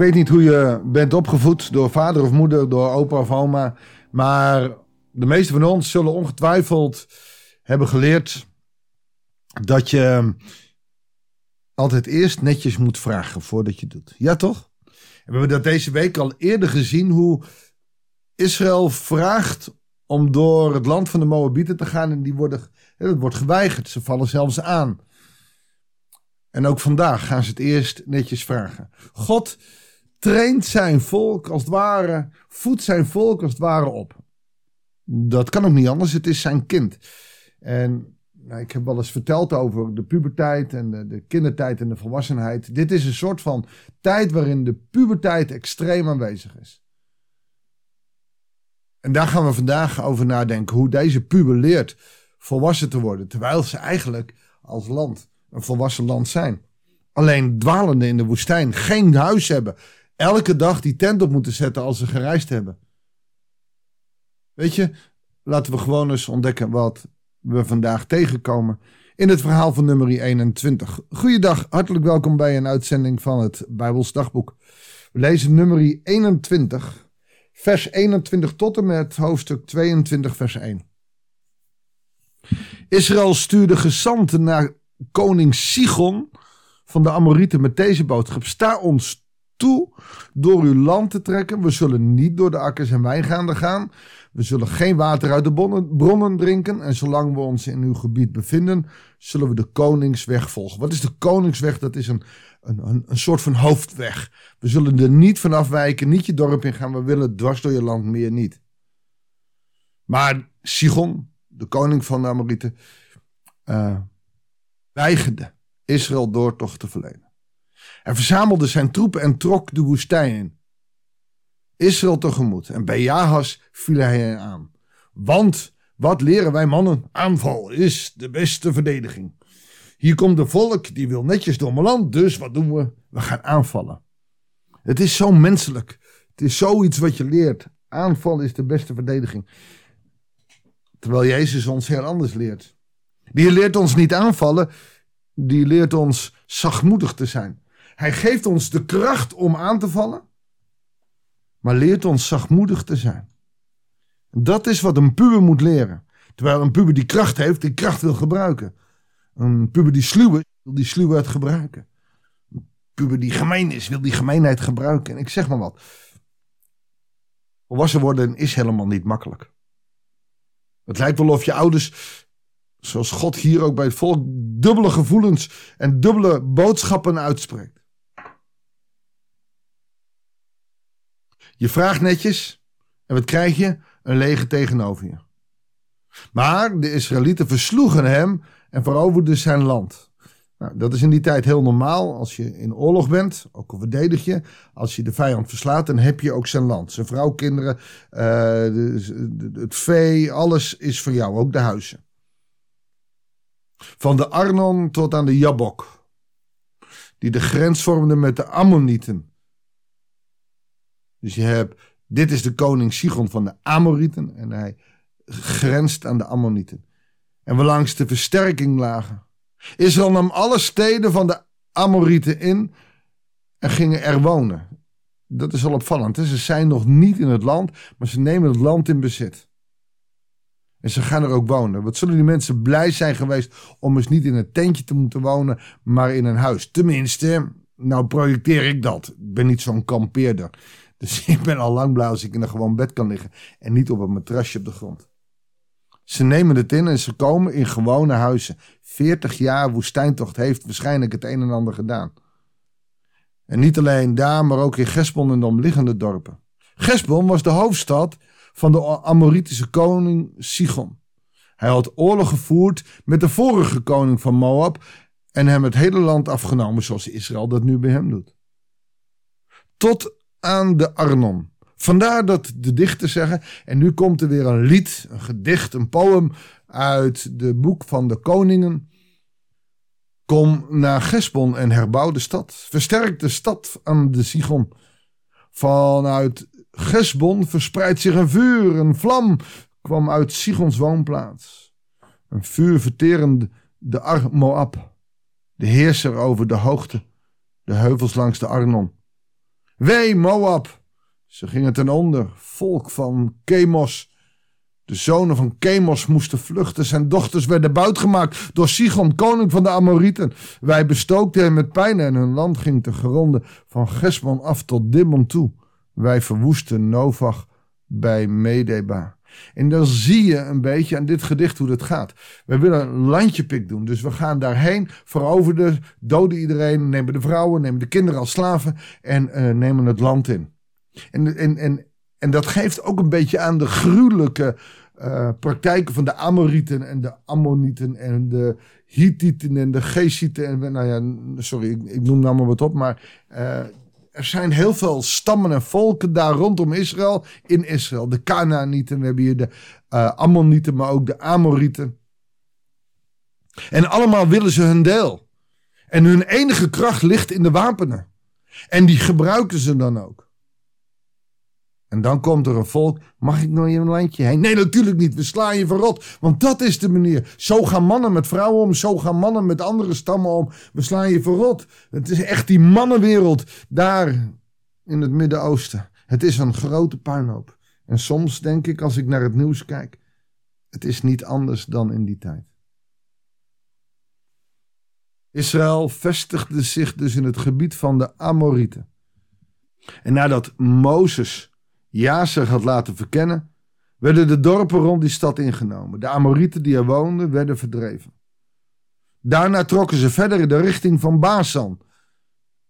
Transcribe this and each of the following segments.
weet niet hoe je bent opgevoed door vader of moeder, door opa of oma. Maar de meeste van ons zullen ongetwijfeld hebben geleerd dat je altijd eerst netjes moet vragen voordat je doet. Ja, toch? We hebben dat deze week al eerder gezien hoe Israël vraagt om door het land van de Moabieten te gaan en die worden, dat wordt geweigerd. Ze vallen zelfs aan. En ook vandaag gaan ze het eerst netjes vragen. God traint zijn volk als het ware, voedt zijn volk als het ware op. Dat kan ook niet anders, het is zijn kind. En nou, ik heb wel eens verteld over de puberteit en de, de, kindertijd en de volwassenheid. Dit is een soort van tijd waarin de puberteit extreem aanwezig is. En daar gaan we vandaag over nadenken. Hoe deze puber leert volwassen te worden. Terwijl ze eigenlijk als land een volwassen land zijn. Alleen dwalende in de woestijn. Geen huis hebben. Elke dag die tent op moeten zetten als ze gereisd hebben. Weet je, laten we gewoon eens ontdekken wat we vandaag tegenkomen in het verhaal van nummer 21. Goeiedag, hartelijk welkom bij een uitzending van het Bijbels Dagboek. We lezen nummer 21, vers 21 tot en met hoofdstuk 22, vers 1. Israël stuurde gezanten naar koning Sigon van de Amorieten met deze boodschap. Sta ons door uw land te trekken. We zullen niet door de akkers en wijngaarden gaan. We zullen geen water uit de bronnen drinken. En zolang we ons in uw gebied bevinden, zullen we de koningsweg volgen. Wat is de koningsweg? Dat is een, een, een soort van hoofdweg. We zullen er niet van afwijken, niet je dorp in gaan. We willen dwars door je land meer niet. Maar Sigon, de koning van de Amorieten, uh, weigerde Israël doortocht te verlenen. Hij verzamelde zijn troepen en trok de woestijn in. Israël tegemoet. En bij Jahas viel hij aan. Want, wat leren wij mannen? Aanval is de beste verdediging. Hier komt de volk, die wil netjes door mijn land. Dus wat doen we? We gaan aanvallen. Het is zo menselijk. Het is zoiets wat je leert. Aanval is de beste verdediging. Terwijl Jezus ons heel anders leert. Die leert ons niet aanvallen. Die leert ons zachtmoedig te zijn. Hij geeft ons de kracht om aan te vallen maar leert ons zachtmoedig te zijn. Dat is wat een puber moet leren. Terwijl een puber die kracht heeft, die kracht wil gebruiken. Een puber die sluw is, wil die sluwheid gebruiken. Een puber die gemeen is, wil die gemeenheid gebruiken. En ik zeg maar wat. Volwassen worden is helemaal niet makkelijk. Het lijkt wel of je ouders, zoals God hier ook bij het volk, dubbele gevoelens en dubbele boodschappen uitspreekt. Je vraagt netjes en wat krijg je? Een leger tegenover je. Maar de Israëlieten versloegen hem en veroverden zijn land. Nou, dat is in die tijd heel normaal. Als je in oorlog bent, ook al verdedig je. Als je de vijand verslaat, dan heb je ook zijn land. Zijn vrouw, kinderen, uh, het vee, alles is voor jou, ook de huizen. Van de Arnon tot aan de Jabok. Die de grens vormden met de Ammonieten. Dus je hebt, dit is de koning Sigon van de Amorieten en hij grenst aan de Ammonieten. En we langs de versterking lagen. Israël nam alle steden van de Amorieten in en gingen er wonen. Dat is al opvallend. Ze zijn nog niet in het land, maar ze nemen het land in bezit. En ze gaan er ook wonen. Wat zullen die mensen blij zijn geweest om eens niet in een tentje te moeten wonen, maar in een huis. Tenminste, nou projecteer ik dat. Ik ben niet zo'n kampeerder. Dus ik ben al lang blij als ik in een gewoon bed kan liggen en niet op een matrasje op de grond. Ze nemen het in en ze komen in gewone huizen. 40 jaar woestijntocht heeft waarschijnlijk het een en ander gedaan. En niet alleen daar, maar ook in Gesbon en de omliggende dorpen. Gesbon was de hoofdstad van de Amoritische koning Sigon. Hij had oorlog gevoerd met de vorige koning van Moab en hem het hele land afgenomen zoals Israël dat nu bij hem doet. Tot aan de Arnon. Vandaar dat de dichters zeggen, en nu komt er weer een lied, een gedicht, een poem uit de boek van de koningen. Kom naar Gesbon en herbouw de stad. Versterk de stad aan de Sigon. Vanuit Gesbon verspreidt zich een vuur, een vlam kwam uit Sigons woonplaats. Een vuur verterende de Ar Moab, de heerser over de hoogte, de heuvels langs de Arnon. Wee Moab! Ze gingen ten onder, volk van Chemos. De zonen van Chemos moesten vluchten. Zijn dochters werden buitgemaakt door Sigon, koning van de Amorieten. Wij bestookten hem met pijn en hun land ging te gronden van Gesmon af tot Dimmon toe. Wij verwoesten Novach bij Medeba. En dan zie je een beetje aan dit gedicht hoe dat gaat. We willen een landjepik doen. Dus we gaan daarheen, veroverden, doden iedereen, nemen de vrouwen, nemen de kinderen als slaven en uh, nemen het land in. En, en, en, en dat geeft ook een beetje aan de gruwelijke uh, praktijken van de Amorieten en de Ammonieten en de Hittieten en de Geschieten. En, nou ja, sorry, ik, ik noem allemaal wat op, maar uh, er zijn heel veel stammen en volken daar rondom Israël, in Israël. De Canaanieten, we hebben hier de uh, Ammonieten, maar ook de Amorieten. En allemaal willen ze hun deel. En hun enige kracht ligt in de wapenen. En die gebruiken ze dan ook. En dan komt er een volk, mag ik nog in een landje heen? Nee, natuurlijk niet, we slaan je verrot. Want dat is de manier. Zo gaan mannen met vrouwen om, zo gaan mannen met andere stammen om. We slaan je verrot. Het is echt die mannenwereld daar in het Midden-Oosten. Het is een grote puinhoop. En soms denk ik, als ik naar het nieuws kijk, het is niet anders dan in die tijd. Israël vestigde zich dus in het gebied van de Amorieten. En nadat Mozes Jazer had laten verkennen, werden de dorpen rond die stad ingenomen. De Amorieten die er woonden, werden verdreven. Daarna trokken ze verder in de richting van Basan.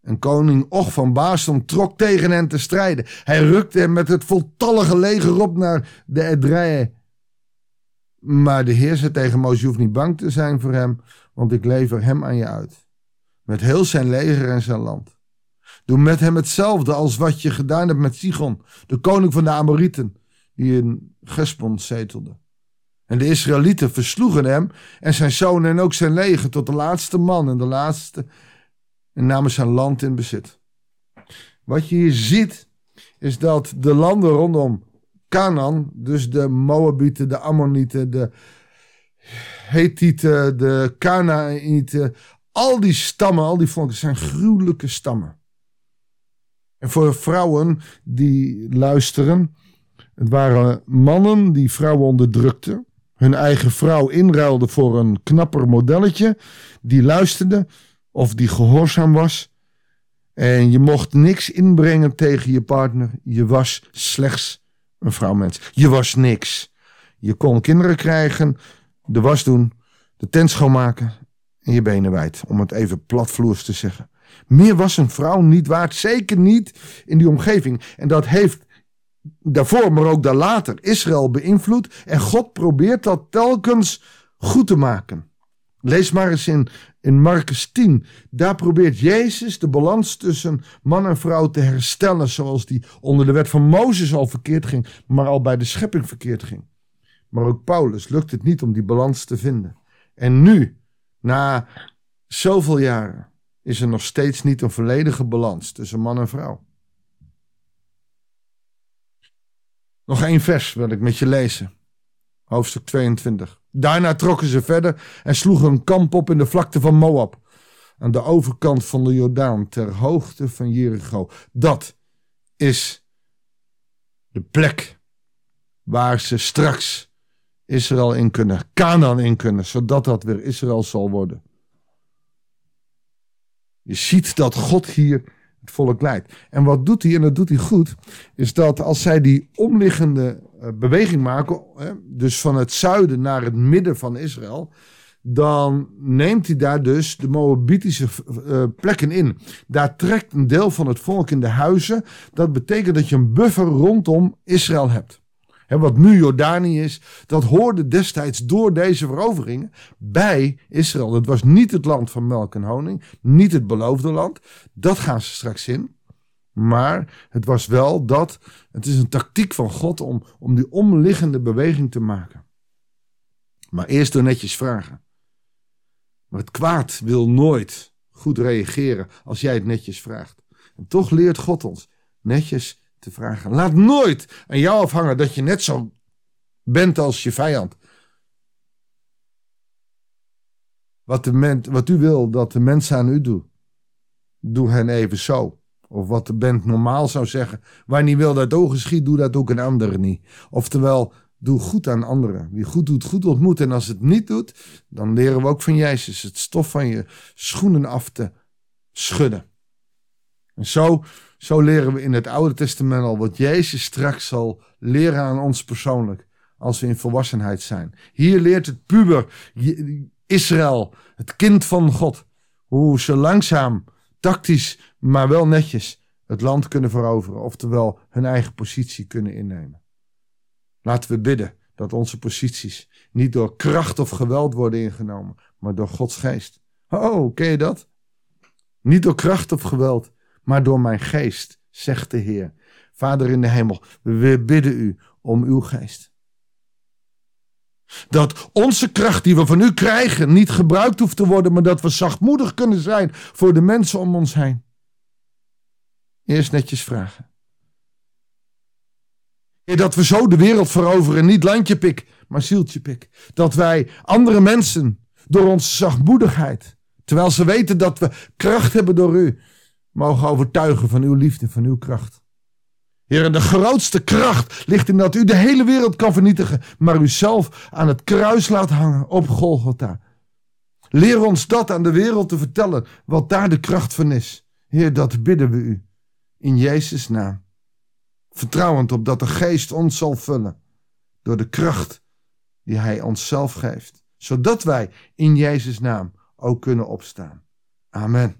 En koning Och van Basan trok tegen hen te strijden. Hij rukte hem met het voltallige leger op naar de Edrei. Maar de heer zei tegen je hoeft niet bang te zijn voor hem, want ik lever hem aan je uit. Met heel zijn leger en zijn land. Doe met hem hetzelfde als wat je gedaan hebt met Sigon, de koning van de Amorieten, die in Gespon zetelde. En de Israëlieten versloegen hem en zijn zonen en ook zijn leger tot de laatste man en de laatste en namen zijn land in bezit. Wat je hier ziet is dat de landen rondom Canaan, dus de Moabieten, de Ammonieten, de Hethieten, de Canaanieten, al die stammen, al die volken zijn gruwelijke stammen. En voor vrouwen die luisteren, het waren mannen die vrouwen onderdrukten, hun eigen vrouw inruilden voor een knapper modelletje, die luisterde of die gehoorzaam was. En je mocht niks inbrengen tegen je partner. Je was slechts een vrouwmens. Je was niks. Je kon kinderen krijgen, de was doen, de tent schoonmaken en je benen wijd, om het even platvloers te zeggen. Meer was een vrouw niet waard, zeker niet in die omgeving. En dat heeft daarvoor, maar ook later Israël beïnvloed. En God probeert dat telkens goed te maken. Lees maar eens in, in Marcus 10. Daar probeert Jezus de balans tussen man en vrouw te herstellen. Zoals die onder de wet van Mozes al verkeerd ging, maar al bij de schepping verkeerd ging. Maar ook Paulus lukt het niet om die balans te vinden. En nu, na zoveel jaren, is er nog steeds niet een volledige balans tussen man en vrouw. Nog één vers wil ik met je lezen. Hoofdstuk 22. Daarna trokken ze verder en sloegen een kamp op in de vlakte van Moab. Aan de overkant van de Jordaan, ter hoogte van Jericho. Dat is de plek waar ze straks Israël in kunnen, Canaan in kunnen, zodat dat weer Israël zal worden. Je ziet dat God hier het volk leidt. En wat doet hij, en dat doet hij goed, is dat als zij die omliggende eh, beweging maken, dus van het zuiden naar het midden van Israël, dan neemt hij daar dus de Moabitische uh, plekken in. Daar trekt een deel van het volk in de huizen. Dat betekent dat je een buffer rondom Israël hebt wat nu Jordanië is, dat hoorde destijds door deze veroveringen bij Israël. Het was niet het land van melk en honing, niet het beloofde land. Dat gaan ze straks in. Maar het was wel dat, het is een tactiek van God om, om die omliggende beweging te maken. Maar eerst door netjes vragen. Maar het kwaad wil nooit goed reageren als jij het netjes vraagt. Toch leert God ons netjes te vragen. Laat nooit aan jou afhangen dat je net zo bent als je vijand. Wat, de wat u wil dat de mensen aan u doen, doe hen even zo. Of wat de band normaal zou zeggen. Waar niet wil dat ogen schiet, doe dat ook een ander niet. Oftewel, doe goed aan anderen. Wie goed doet, goed ontmoet. En als het niet doet, dan leren we ook van Jezus het stof van je schoenen af te schudden. En zo, zo leren we in het Oude Testament al wat Jezus straks zal leren aan ons persoonlijk. Als we in volwassenheid zijn. Hier leert het puber Israël, het kind van God, hoe ze langzaam, tactisch, maar wel netjes het land kunnen veroveren. Oftewel hun eigen positie kunnen innemen. Laten we bidden dat onze posities niet door kracht of geweld worden ingenomen, maar door Gods geest. Oh, ken je dat? Niet door kracht of geweld, maar door mijn geest, zegt de Heer. Vader in de hemel, we bidden u om uw geest. Dat onze kracht die we van u krijgen niet gebruikt hoeft te worden, maar dat we zachtmoedig kunnen zijn voor de mensen om ons heen. Eerst netjes vragen. Dat we zo de wereld veroveren, niet landje pik, maar zieltje pik. Dat wij andere mensen door onze zachtmoedigheid, terwijl ze weten dat we kracht hebben door u, mogen overtuigen van uw liefde, van uw kracht. Heer, de grootste kracht ligt in dat u de hele wereld kan vernietigen, maar u zelf aan het kruis laat hangen op Golgotha. Leer ons dat aan de wereld te vertellen, wat daar de kracht van is. Heer, dat bidden we u. In Jezus' naam. Vertrouwend op dat de Geest ons zal vullen. Door de kracht die Hij onszelf geeft. Zodat wij in Jezus' naam ook kunnen opstaan. Amen.